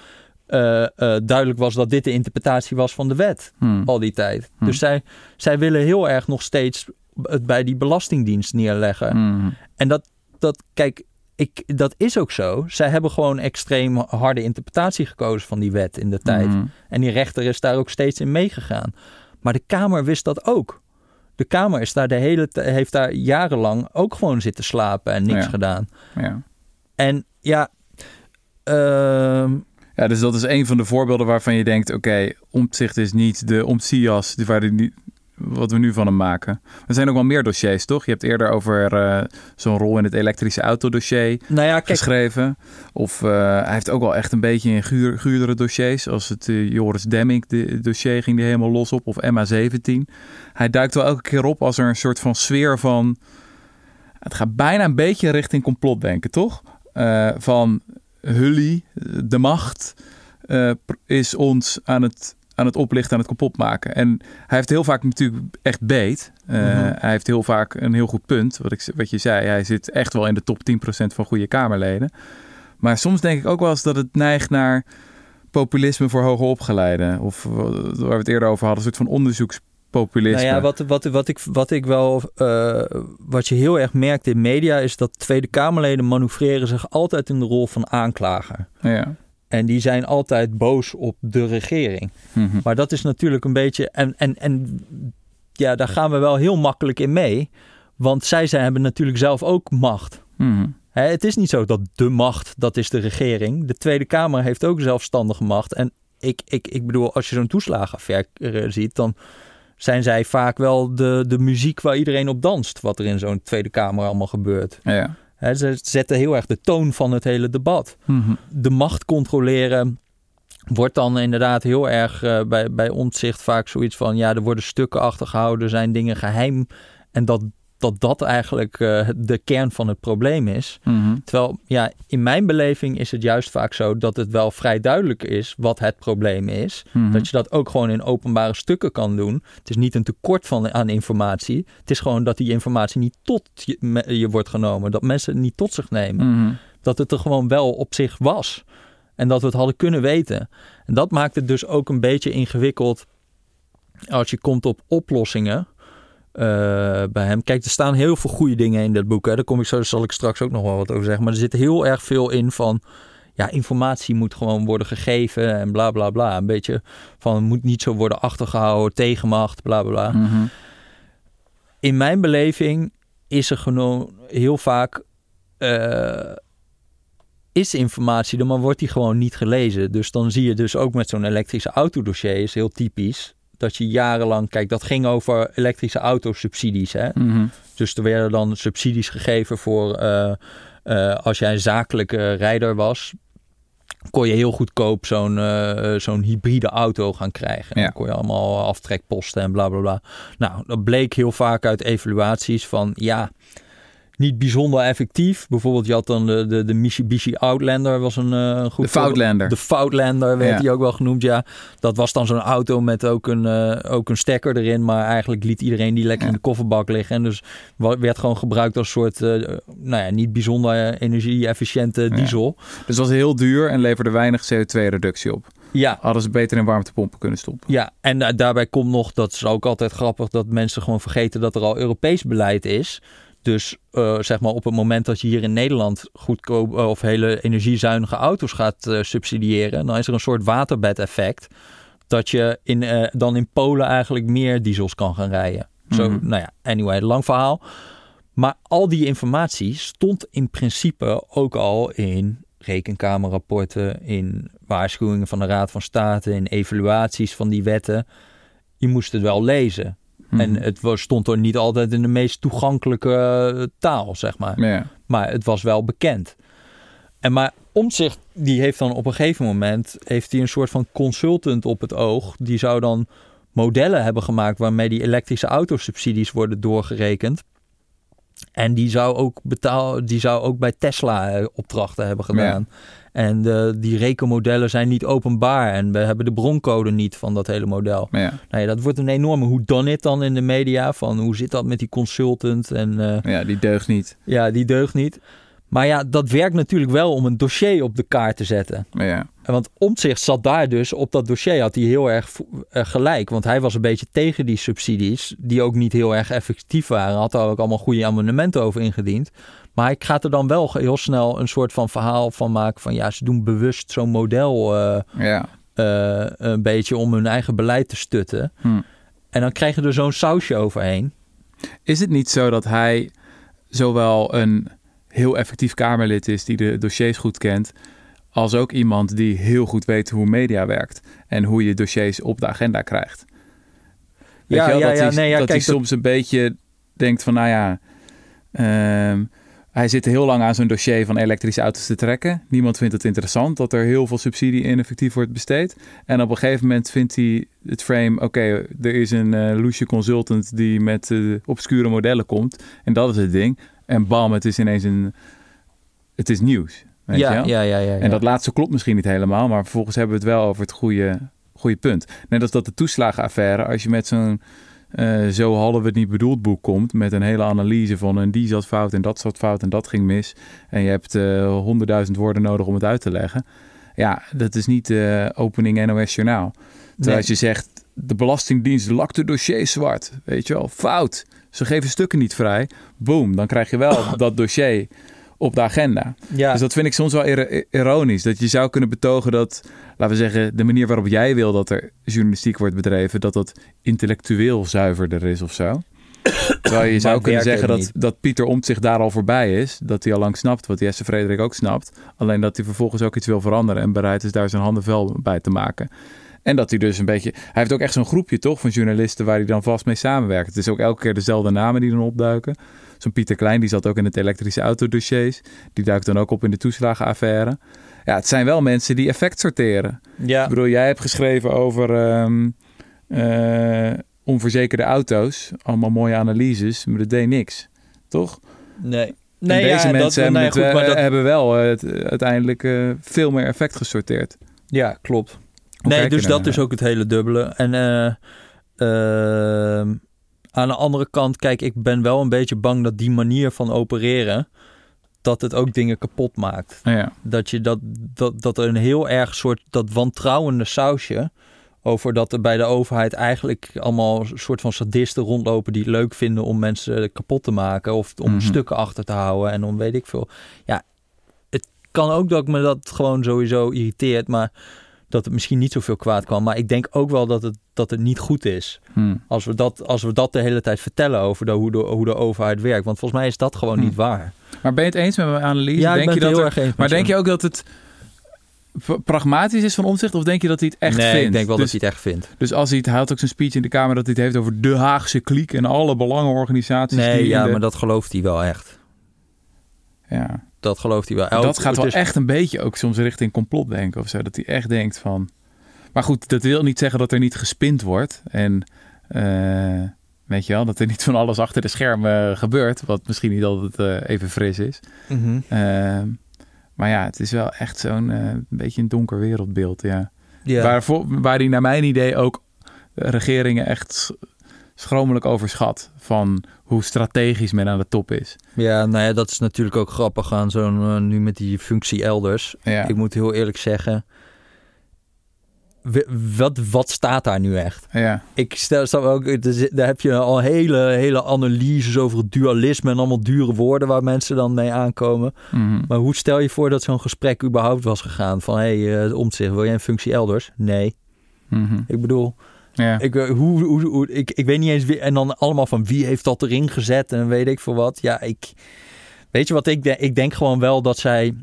S1: duidelijk was dat dit de interpretatie was van de wet
S2: Hmm.
S1: al die tijd.
S2: Hm.
S1: Dus zij, zij willen heel erg nog steeds het bij die belastingdienst neerleggen.
S2: Mhm.
S1: En dat, dat kijk, ik, dat is ook zo. Zij hebben gewoon extreem harde interpretatie gekozen van die wet in de tijd. En die rechter is daar ook steeds in meegegaan. Maar de Kamer wist dat ook. De Kamer is daar de hele heeft daar jarenlang ook gewoon zitten slapen en niks
S2: Ja.
S1: gedaan.
S2: Ja.
S1: En ja, ehm,
S2: ja, dus dat is een van de voorbeelden waarvan je denkt... oké, Omtzigt is niet de Omtsias die- waar die, niet- wat we nu van hem maken. Er zijn ook wel meer dossiers, toch? Je hebt eerder over eh, zo'n rol in het elektrische autodossier
S1: nou ja,
S2: geschreven. Of eh, hij heeft ook wel echt een beetje in guur, guurdere dossiers. Als het eh, Joris Demming de, dossier ging die helemaal los op. Of MA17. Hij duikt wel elke keer op als er een soort van sfeer van... Het gaat bijna een beetje richting complotdenken, toch? Van Hully, de macht, eh, is ons aan het, aan het oplichten, aan het kapot maken. En hij heeft heel vaak natuurlijk echt beet. Eh,
S1: Mhm.
S2: Hij heeft heel vaak een heel goed punt. Wat, ik, wat je zei, hij zit echt wel in de top 10% van goede Kamerleden. Maar soms denk ik ook wel eens dat het neigt naar populisme voor hoger opgeleiden. Of eh, waar we het eerder over hadden, een soort van onderzoekspopulisme.
S1: Nou ja, wat, wat, wat, ik, wat ik wel. eh, wat je heel erg merkt in media is dat Tweede Kamerleden manoeuvreren zich altijd in de rol van aanklager.
S2: ja.
S1: En die zijn altijd boos op de regering.
S2: Mhm.
S1: Maar dat is natuurlijk een beetje. En, en, en ja, daar gaan we wel heel makkelijk in mee. Want zij, zij hebben natuurlijk zelf ook macht.
S2: Mhm.
S1: Hè, het is niet zo dat de macht, dat is de regering. De Tweede Kamer heeft ook zelfstandige macht. En ik, ik, ik bedoel, als je zo'n toeslagenaffaire ziet, dan zijn zij vaak wel de, de muziek waar iedereen op danst. Wat er in zo'n Tweede Kamer allemaal gebeurt.
S2: Ja.
S1: Ze zetten heel erg de toon van het hele debat.
S2: Mhm.
S1: De macht controleren wordt dan inderdaad heel erg eh, bij, bij ontzicht vaak zoiets van... ja, er worden stukken achtergehouden, er zijn dingen geheim. En dat dat, dat eigenlijk eh, de kern van het probleem is.
S2: Mhm.
S1: Terwijl, ja, in mijn beleving is het juist vaak zo... dat het wel vrij duidelijk is wat het probleem is.
S2: Mhm.
S1: Dat je dat ook gewoon in openbare stukken kan doen. Het is niet een tekort van, aan informatie. Het is gewoon dat die informatie niet tot je, me- je wordt genomen. Dat mensen het niet tot zich nemen
S2: Mhm.
S1: dat het er gewoon wel op zich was. En dat we het hadden kunnen weten. En dat maakt het dus ook een beetje ingewikkeld als je komt op oplossingen eh, bij hem. Kijk, er staan heel veel goede dingen in dat boek. Hè. Daar kom ik zo, zal ik straks ook nog wel wat over zeggen. Maar er zit heel erg veel in van. Ja, informatie moet gewoon worden gegeven en bla bla bla. Een beetje van het moet niet zo worden achtergehouden, tegenmacht, bla bla bla
S2: Mhm.
S1: in mijn beleving is er gewoon heel vaak eh, is informatie er, maar wordt die gewoon niet gelezen. Dus dan zie je dus ook met zo'n elektrische autodossier is heel typisch dat je jarenlang kijk dat ging over elektrische autosubsidies. Hè?
S2: Mhm.
S1: Dus er werden dan subsidies gegeven voor eh, eh, als jij een zakelijke rijder was. Kon je heel goedkoop zo'n eh, zo'n hybride auto gaan krijgen. En
S2: Ja.
S1: Dan kon je allemaal aftrekposten en bla bla bla. Nou, dat bleek heel vaak uit evaluaties van ja, niet bijzonder effectief. Bijvoorbeeld, je had dan de, de, de Mitsubishi Outlander, was een, een goed
S2: De Foutlander.
S1: de Foutlander werd
S2: Ja.
S1: die ook wel genoemd, ja. Dat was dan zo'n auto met ook een, eh, ook een stekker erin. Maar eigenlijk liet iedereen die lekker
S2: Ja.
S1: in de kofferbak liggen. En dus werd gewoon gebruikt als soort, eh, nou ja, niet bijzonder energie-efficiënte diesel.
S2: Dus het was heel duur en leverde weinig CO2-reductie op.
S1: Ja.
S2: Hadden ze beter in warmtepompen kunnen stoppen.
S1: Ja, en da- daarbij komt nog, dat is ook altijd grappig, dat mensen gewoon vergeten dat er al Europees beleid is. Dus eh, zeg maar op het moment dat je hier in Nederland goedkoop eh, of hele energiezuinige auto's gaat eh, subsidiëren, dan is er een soort waterbed-effect. Dat je in, dan in Polen eigenlijk meer diesels kan gaan rijden. Zo,
S2: Mhm.
S1: nou ja, anyway, lang verhaal. Maar al die informatie stond in principe ook al in rekenkamerrapporten, in waarschuwingen van de Raad van State, in evaluaties van die wetten. Je moest het wel lezen.
S2: Mhm.
S1: En het was, stond er niet altijd in de meest toegankelijke eh, taal, zeg maar.
S2: Ja.
S1: Maar het was wel bekend. En maar Omtzigt, die heeft dan op een gegeven moment... heeft hij een soort van consultant op het oog. Die zou dan modellen hebben gemaakt... waarmee die elektrische autosubsidies worden doorgerekend. En die zou ook, betaal, die zou ook bij Tesla eh, opdrachten hebben gedaan. En eh, die rekenmodellen zijn niet openbaar. En we hebben de broncode niet van dat hele model.
S2: Ja.
S1: Nou ja, dat wordt een enorme hoe dan it dan in de media. Van hoe zit dat met die consultant? En eh,
S2: ja, die deugt niet.
S1: ja, die deugt niet. Maar ja, dat werkt natuurlijk wel om een dossier op de kaart te zetten.
S2: Ja.
S1: En Want Omtzigt zat daar dus op dat dossier, had hij heel erg eh, gelijk. Want hij was een beetje tegen die subsidies, die ook niet heel erg effectief waren. Had daar ook allemaal goede amendementen over ingediend. Maar hij gaat er dan wel heel snel een soort van verhaal van maken van ja, ze doen bewust zo'n model eh,
S2: Ja.
S1: eh, een beetje om hun eigen beleid te stutten.
S2: Hm.
S1: En dan krijg je er zo'n sausje overheen.
S2: Is het niet zo dat hij zowel een heel effectief Kamerlid is die de dossiers goed kent, als ook iemand die heel goed weet hoe media werkt en hoe je dossiers op de agenda krijgt? Weet
S1: Ja,
S2: wel,
S1: ja,
S2: dat
S1: ja,
S2: hij,
S1: nee, ja,
S2: dat hij
S1: kijk, dat-
S2: soms een beetje denkt van, nou ja, ehm, hij zit heel lang aan zo'n dossier van elektrische auto's te trekken. Niemand vindt het interessant dat er heel veel subsidie ineffectief wordt besteed. En op een gegeven moment vindt hij het frame, oké, er is een loesje consultant die met eh, obscure modellen komt. En dat is het ding. En bam, het is ineens een, het is nieuws. Weet je
S1: Ja,
S2: wel?
S1: ja, ja, ja, ja.
S2: En dat laatste klopt misschien niet helemaal, maar vervolgens hebben we het wel over het goede, goede punt. Net als dat de toeslagenaffaire, als je met zo'n eh, zo hadden we het niet bedoeld boek komt, met een hele analyse van en die zat fout en dat zat fout en dat ging mis. En je hebt honderdduizend woorden nodig om het uit te leggen. Ja, dat is niet eh opening NOS Journaal. Terwijl
S1: Nee.
S2: als je zegt, de Belastingdienst lakte dossier zwart, weet je wel, fout. Ze geven stukken niet vrij. Boom, dan krijg je wel dat dossier op de agenda.
S1: ja.
S2: Dus dat vind ik soms wel ir- ironisch. Dat je zou kunnen betogen dat, laten we zeggen, de manier waarop jij wil dat er journalistiek wordt bedreven, dat dat intellectueel zuiverder is of zo. Terwijl je zou kunnen zeggen dat, dat Pieter Omtzigt daar al voorbij is. Dat hij al lang snapt wat Jesse Frederik ook snapt. Alleen dat hij vervolgens ook iets wil veranderen en bereid is daar zijn handen vuil bij te maken. En dat hij dus een beetje... Hij heeft ook echt zo'n groepje toch van journalisten waar hij dan vast mee samenwerkt. Het is ook elke keer dezelfde namen die dan opduiken. Zo'n Pieter Klein, die zat ook in het elektrische autodossiers. Die duikt dan ook op in de toeslagenaffaire. Ja, het zijn wel mensen die effect sorteren.
S1: Ja,
S2: Ik bedoel, jij hebt geschreven over ehm, eh, onverzekerde auto's. Allemaal mooie analyses, maar dat deed niks. Toch?
S1: nee.
S2: En
S1: Nee,
S2: deze
S1: ja,
S2: mensen
S1: dat,
S2: hebben,
S1: nee,
S2: het
S1: goed,
S2: wel-
S1: maar dat,
S2: hebben wel eh, het, uiteindelijk eh, veel meer effect gesorteerd.
S1: Ja, klopt. Nee, dus dat is ook het hele dubbele. En eh, ehm, aan de andere kant, kijk, ik ben wel een beetje bang dat die manier van opereren, dat het ook dingen kapot maakt.
S2: Ja,
S1: Dat, je dat, dat, dat er een heel erg soort, dat wantrouwende sausje over dat er bij de overheid eigenlijk allemaal een soort van sadisten rondlopen die het leuk vinden om mensen kapot te maken of om
S2: Mhm.
S1: stukken achter te houden en om weet ik veel. Ja, het kan ook dat me dat gewoon sowieso irriteert, maar dat het misschien niet zoveel kwaad kwam. Maar ik denk ook wel dat het, dat het niet goed is.
S2: Hm.
S1: Als we, dat, als we dat de hele tijd vertellen over de, hoe, de, hoe de overheid werkt. Want volgens mij is dat gewoon
S2: Hm.
S1: niet waar.
S2: Maar ben je het eens met mijn analyse?
S1: Ja, ik
S2: denk
S1: ben
S2: je
S1: het heel
S2: er-
S1: erg eens.
S2: maar denk je ook dat het pragmatisch is van omzicht? Of denk je dat hij het echt
S1: nee,
S2: vindt?
S1: ik denk wel
S2: dus,
S1: dat hij het echt vindt.
S2: dus als hij het, had ook zijn speech in de Kamer dat hij het heeft over de Haagse kliek en alle belangenorganisaties.
S1: Nee,
S2: die
S1: ja,
S2: de-
S1: maar dat gelooft hij wel echt.
S2: ja.
S1: Dat gelooft hij wel.
S2: dat gaat wel
S1: is-
S2: echt een beetje ook soms richting complotdenken of zo. Dat hij echt denkt van... Maar goed, dat wil niet zeggen dat er niet gespind wordt. En eh, weet je wel, dat er niet van alles achter de schermen gebeurt. Wat misschien niet altijd eh, even fris is.
S1: Mhm.
S2: Ehm, maar ja, het is wel echt zo'n eh, beetje een donker wereldbeeld. Ja.
S1: Ja.
S2: Waar, voor, waar die naar mijn idee ook regeringen echt schromelijk overschat. Van hoe strategisch men aan de top is.
S1: ja, nou ja, dat is natuurlijk ook grappig aan zo'n eh, nu met die functie elders.
S2: Ja,
S1: Ik moet heel eerlijk zeggen. Wat, wat staat daar nu echt?
S2: ja.
S1: Ik stel, stel ook, daar heb je al hele, hele analyses over het dualisme en allemaal dure woorden waar mensen dan mee aankomen.
S2: Mhm.
S1: Maar hoe stel je voor dat zo'n gesprek überhaupt was gegaan? Van hé, hey, uh, omtzigt, wil jij een functie elders? Nee.
S2: Mhm.
S1: Ik bedoel,
S2: ja.
S1: ik, eh, hoe, hoe, hoe, ik, ik weet niet eens wie. En dan allemaal van wie heeft dat erin gezet en weet ik veel wat. Ja, ik. Weet je wat ik denk? Ik denk gewoon wel dat zij.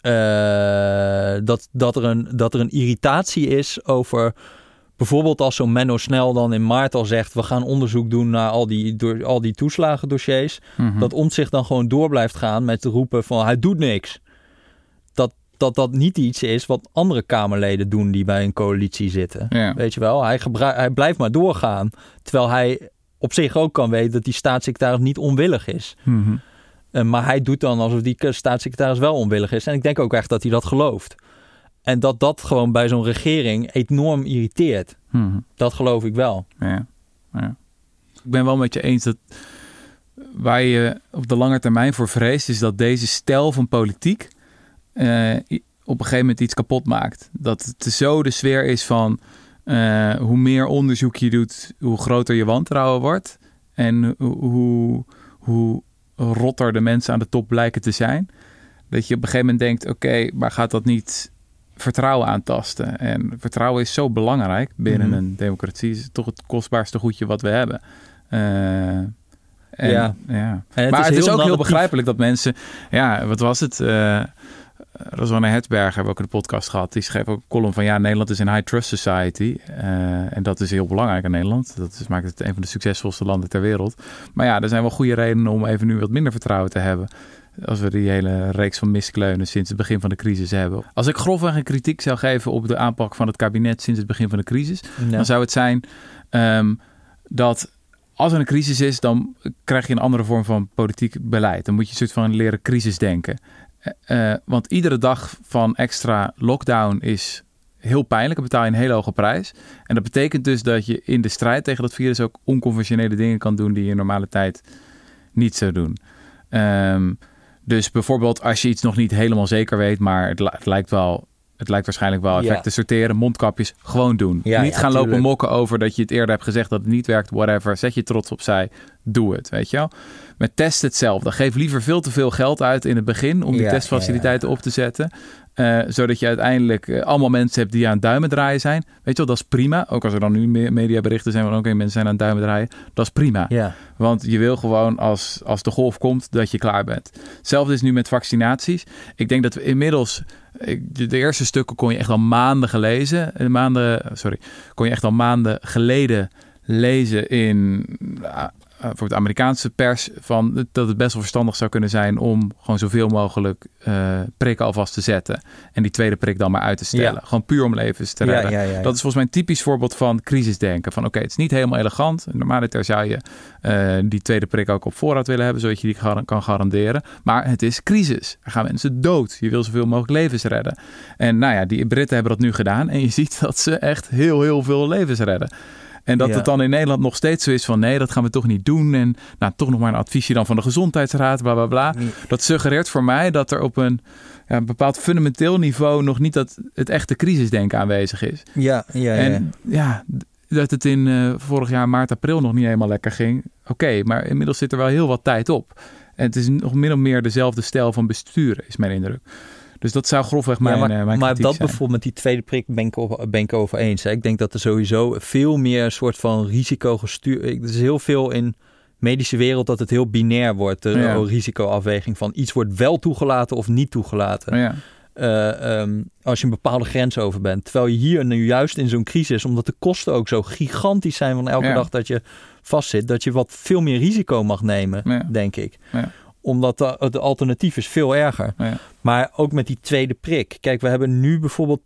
S1: eh, dat, dat, er een, dat er een irritatie is over. Bijvoorbeeld als zo'n Menno Snel dan in maart al zegt... we gaan onderzoek doen naar al die, door, al die toeslagendossiers.
S2: Mhm.
S1: Dat Omtzigt dan gewoon door blijft gaan met roepen van hij doet niks. Dat dat, niet iets is wat andere Kamerleden doen die bij een coalitie zitten.
S2: Ja.
S1: Weet je wel, hij, gebruik, hij blijft maar doorgaan. Terwijl hij op zich ook kan weten dat die staatssecretaris niet onwillig is.
S2: Mhm.
S1: Eh, maar hij doet dan alsof die staatssecretaris wel onwillig is. En ik denk ook echt dat hij dat gelooft. En dat dat gewoon bij zo'n regering enorm irriteert.
S2: Mhm.
S1: Dat geloof ik wel.
S2: Ja. ja. Ik ben wel met je eens dat waar je op de lange termijn voor vreest, is dat deze stijl van politiek eh, op een gegeven moment iets kapot maakt. Dat het zo de sfeer is van eh, hoe meer onderzoek je doet, hoe groter je wantrouwen wordt. En hoe, hoe, rotter de mensen aan de top blijken te zijn. Dat je op een gegeven moment denkt, oké, maar gaat dat niet vertrouwen aantasten? En vertrouwen is zo belangrijk binnen
S1: Mhm.
S2: een democratie. is toch het kostbaarste goedje wat we hebben. Eh, en,
S1: Ja.
S2: ja.
S1: En
S2: maar het is ook heel begrijpelijk dat mensen... Ja, wat was het? Rosanne Hetberg hebben we ook in de podcast gehad. Die schreef ook een column van... Ja, Nederland is een high trust society. Eh, en dat is heel belangrijk in Nederland. Dat is, maakt het een van de succesvolste landen ter wereld. Maar ja, er zijn wel goede redenen om even nu wat minder vertrouwen te hebben. Als we die hele reeks van miskleunen sinds het begin van de crisis hebben. Als ik grofweg een kritiek zou geven op de aanpak van het kabinet sinds het begin van de crisis...
S1: Ja.
S2: dan zou het zijn ehm, dat als er een crisis is, dan krijg je een andere vorm van politiek beleid. Dan moet je een soort van leren crisis denken. Eh, eh, want iedere dag van extra lockdown is heel pijnlijk. Dan betaal je een hele hoge prijs. En dat betekent dus dat je in de strijd tegen dat virus ook onconventionele dingen kan doen die je in normale tijd niet zou doen. Ehm, dus bijvoorbeeld als je iets nog niet helemaal zeker weet, maar het, li- het lijkt wel. Het lijkt waarschijnlijk wel effect
S1: Ja.
S2: te sorteren. Mondkapjes gewoon doen.
S1: Ja,
S2: niet
S1: ja,
S2: gaan lopen mokken over dat je het eerder hebt gezegd dat het niet werkt. Whatever. Zet je trots opzij. Doe het. Weet je wel. Met test hetzelfde. Geef liever veel te veel geld uit in het begin om die testfaciliteiten op te zetten. Eh, zodat je uiteindelijk eh, allemaal mensen hebt die aan duimen draaien zijn. Weet je wel, dat is prima. Ook als er dan nu me- mediaberichten zijn van oké, mensen zijn aan duimen draaien. Dat is prima.
S1: Ja.
S2: Want je wil gewoon als, als de golf komt dat je klaar bent. Hetzelfde is nu met vaccinaties. Ik denk dat we inmiddels. De eerste stukken kon je echt al maanden gelezen. eh, Maanden, sorry. Kon je echt al maanden geleden lezen in. Ah, voor de Amerikaanse pers. Van dat het best wel verstandig zou kunnen zijn om gewoon zoveel mogelijk eh, prikken alvast te zetten. En die tweede prik dan maar uit te stellen.
S1: Ja.
S2: Gewoon puur om levens te redden.
S1: ja, ja, ja.
S2: Dat is volgens mij een typisch voorbeeld van crisisdenken. Van oké, het is niet helemaal elegant. Normaliter zou je eh, die tweede prik ook op voorraad willen hebben, zodat je die gar- kan garanderen. Maar het is crisis. Er gaan mensen dood. Je wil zoveel mogelijk levens redden. En nou ja, die Britten hebben dat nu gedaan. En je ziet dat ze echt heel, heel veel levens redden. En dat
S1: Ja.
S2: het dan in Nederland nog steeds zo is van nee, dat gaan we toch niet doen. En nou, toch nog maar een adviesje dan van de gezondheidsraad, bla bla bla. Dat suggereert voor mij dat er op een, ja, een bepaald fundamenteel niveau nog niet dat het echte crisisdenken aanwezig is.
S1: Ja, ja, ja.
S2: En ja, dat het in eh, vorig jaar maart, april nog niet helemaal lekker ging. Oké, maar inmiddels zit er wel heel wat tijd op. En het is nog min of meer dezelfde stijl van besturen, is mijn indruk. Dus dat zou grofweg mijn,
S1: ja,
S2: eh,
S1: maar,
S2: mijn
S1: maar dat
S2: zijn.
S1: bijvoorbeeld met die tweede prik ben ik, over, ben ik over eens. Hè. Ik denk dat er sowieso veel meer een soort van risico gestuurd... Er is heel veel in medische wereld dat het heel binair wordt. De
S2: Ja.
S1: risicoafweging van iets wordt wel toegelaten of niet toegelaten.
S2: Ja,
S1: Eh, ehm, als je een bepaalde grens over bent. Terwijl je hier nu juist in zo'n crisis, omdat de kosten ook zo gigantisch zijn van elke
S2: Ja.
S1: dag dat je vastzit, dat je wat veel meer risico mag nemen, denk ik. Omdat de, het alternatief is veel erger.
S2: ja.
S1: Maar ook met die tweede prik. Kijk, we hebben nu bijvoorbeeld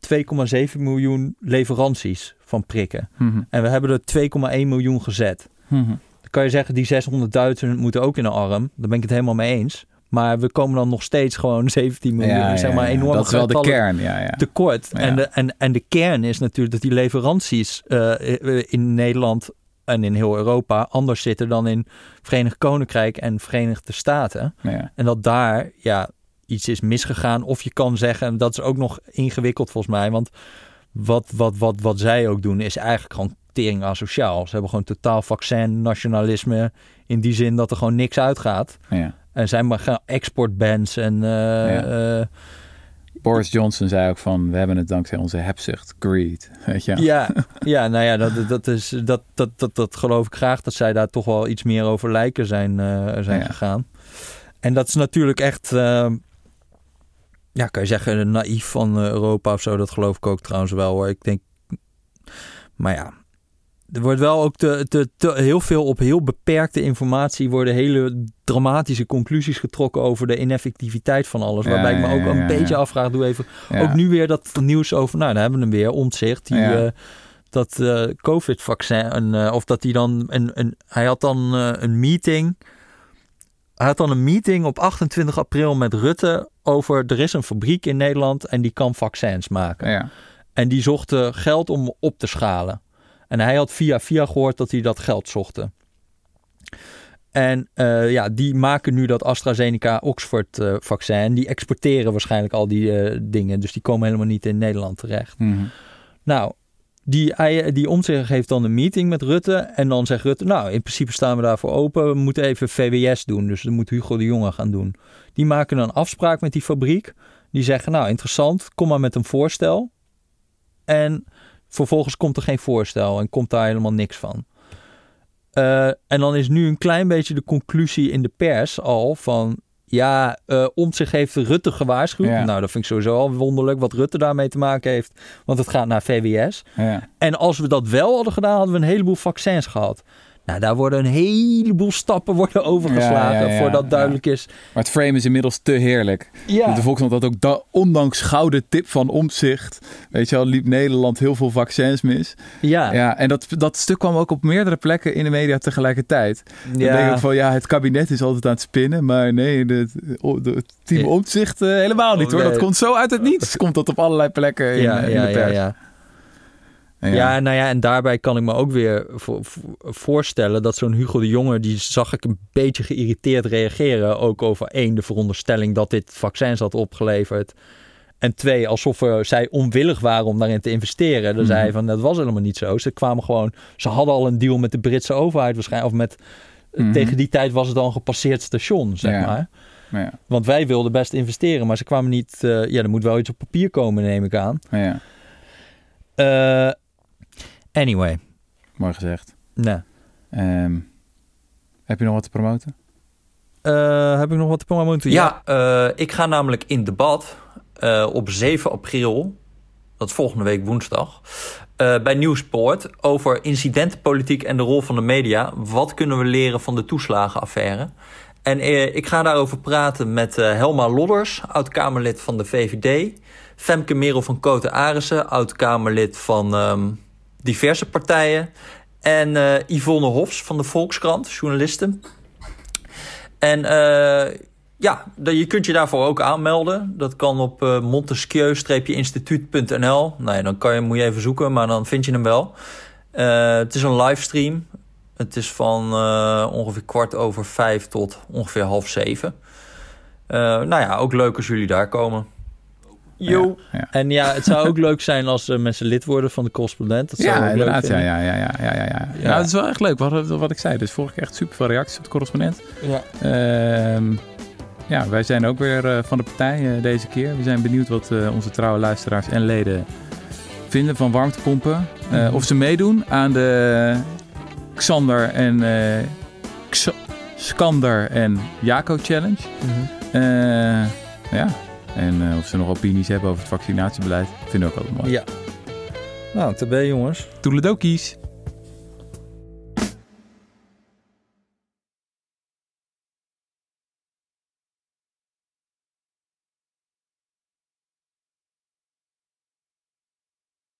S1: 2,7 miljoen leveranties van prikken.
S2: Mhm.
S1: En we hebben er 2,1 miljoen gezet.
S2: Mhm.
S1: Dan kan je zeggen, die 600.000 moeten ook in een arm. Daar ben ik het helemaal mee eens. Maar we komen dan nog steeds gewoon 17 miljoen.
S2: Ja,
S1: zeg maar
S2: ja.
S1: enorme
S2: Dat is wel de kern, ja, ja.
S1: tekort. En, de, en, en de kern is natuurlijk dat die leveranties eh, in Nederland en in heel Europa anders zitten dan in Verenigd Koninkrijk en Verenigde Staten.
S2: ja.
S1: En dat daar ja, iets is misgegaan. Of je kan zeggen, en dat is ook nog ingewikkeld volgens mij. Want wat, wat, wat, wat zij ook doen is eigenlijk gewoon tering asociaal. Ze hebben gewoon totaal vaccin-nationalisme in die zin dat er gewoon niks uitgaat.
S2: ja.
S1: En zijn maar gaan exportbans en... eh,
S2: Ja.
S1: eh,
S2: Boris Johnson zei ook van, we hebben het dankzij onze hebzucht, greed. Weet je?
S1: Ja, ja, nou ja, dat, dat, is, dat, dat, dat, dat geloof ik graag dat zij daar toch wel iets meer over lijken zijn, eh, zijn
S2: Ja.
S1: gegaan. En dat is natuurlijk echt, eh, ja, kan je zeggen, naïef van Europa of zo. Dat geloof ik ook trouwens wel hoor. Ik denk, maar ja, er wordt wel ook te, te, te, heel veel op heel beperkte informatie worden hele dramatische conclusies getrokken over de ineffectiviteit van alles.
S2: Ja,
S1: Waarbij ik me ook
S2: ja,
S1: een
S2: ja,
S1: beetje afvraag, doe even ook nu weer dat nieuws over, nou, daar hebben we hem weer, omzicht. Die, eh, dat eh, COVID-vaccin, eh, of dat hij dan, een, een, hij had dan een meeting. Hij had dan een meeting op 28 april met Rutte over, er is een fabriek in Nederland en die kan vaccins maken.
S2: Ja.
S1: En die zochten geld om op te schalen. En hij had via via gehoord dat hij dat geld zochten. En eh, ja, die maken nu dat AstraZeneca-Oxford-vaccin. en die exporteren waarschijnlijk al die eh, dingen. Dus die komen helemaal niet in Nederland terecht.
S2: Mhm.
S1: Nou, die, die omzicht heeft dan een meeting met Rutte. En dan zegt Rutte, nou, in principe staan we daarvoor open. We moeten even VWS doen. Dus dat moet Hugo de Jonge gaan doen. Die maken een afspraak met die fabriek. Die zeggen, nou, interessant. Kom maar met een voorstel. En vervolgens komt er geen voorstel. En komt daar helemaal niks van. Eh, en dan is nu een klein beetje de conclusie in de pers al van... Ja, eh Omtzigt heeft Rutte gewaarschuwd.
S2: Ja.
S1: Nou, dat vind ik sowieso al wonderlijk wat Rutte daarmee te maken heeft. Want het gaat naar VWS.
S2: Ja.
S1: En als we dat wel hadden gedaan, hadden we een heleboel vaccins gehad. Nou, daar worden een heleboel stappen worden overgeslagen
S2: Ja, ja, ja,
S1: voordat duidelijk is.
S2: Maar het frame is inmiddels te heerlijk.
S1: Ja,
S2: De Volkskrant had ook, da- ondanks gouden tip van omzicht, weet je wel, liep Nederland heel veel vaccins mis.
S1: ja,
S2: Ja, en dat, dat stuk kwam ook op meerdere plekken in de media tegelijkertijd. Dan
S1: ja.
S2: denk ik van, ja, het kabinet is altijd aan het spinnen, maar nee, de, team omzicht eh, helemaal niet hoor.
S1: Nee.
S2: Dat komt zo uit het niets. Komt dat op allerlei plekken in, in
S1: ja,
S2: de
S1: ja,
S2: pers.
S1: Ja. Nou ja, en daarbij kan ik me ook weer vo- vo- voorstellen dat zo'n Hugo de Jonge, die zag ik een beetje geïrriteerd reageren. Ook over één, de veronderstelling dat dit vaccins had opgeleverd. En twee, alsof er, zij onwillig waren om daarin te investeren. Dan zei hij van, dat was helemaal niet zo. Ze kwamen gewoon, ze hadden al een deal met de Britse overheid waarschijnlijk. Of met,
S2: Mhm.
S1: tegen die tijd was het al een gepasseerd station, zeg
S2: Ja.
S1: maar.
S2: Ja,
S5: Want wij wilden best investeren, maar ze kwamen niet... eh, ja, er moet wel iets op papier komen, neem ik aan.
S2: ja.
S5: Eh, anyway,
S2: Mooi gezegd.
S5: nee.
S2: Ehm, heb je nog wat te promoten?
S5: Eh, heb ik nog wat te promoten?
S1: Ja, eh, ik ga namelijk in debat eh, op 7 april, dat is volgende week woensdag, eh, bij Nieuwsport over incidentenpolitiek en de rol van de media. Wat kunnen we leren van de toeslagenaffaire? En eh, ik ga daarover praten met eh, Helma Lodders, oud-Kamerlid van de VVD. Femke Merel van Koten Arissen, oud-Kamerlid van ehm, diverse partijen. En eh, Yvonne Hofs van de Volkskrant, journaliste. En eh, ja, je kunt je daarvoor ook aanmelden. Dat kan op eh montesquieu-instituut.nl. Nou ja, dan kan je, moet je even zoeken, maar dan vind je hem wel. Het is een livestream. Het is van ongeveer kwart over vijf tot ongeveer half zeven. Nou ja, ook leuk als jullie daar komen. Yo.
S2: Ja.
S5: En ja, het zou ook leuk zijn als eh, mensen lid worden van de correspondent. Dat zou
S2: Ja, inderdaad. Ja, ja, ja, ja, ja, ja. Nou, het is wel echt leuk. Wat, wat ik zei. Dus vorige keer echt super veel reacties op de correspondent.
S5: Ja.
S2: Ehm, ja, wij zijn ook weer eh, van de partij eh, deze keer. We zijn benieuwd wat onze trouwe luisteraars en leden vinden van warmtepompen.
S5: Mhm.
S2: Of ze meedoen aan de Xander en X- Skander en Jaco Challenge.
S5: Mhm.
S2: Eh, ja, en eh, of ze nog opinies hebben over het vaccinatiebeleid. Vinden we ook altijd mooi.
S5: ja. Nou, tabé jongens.
S2: Toedeledokies.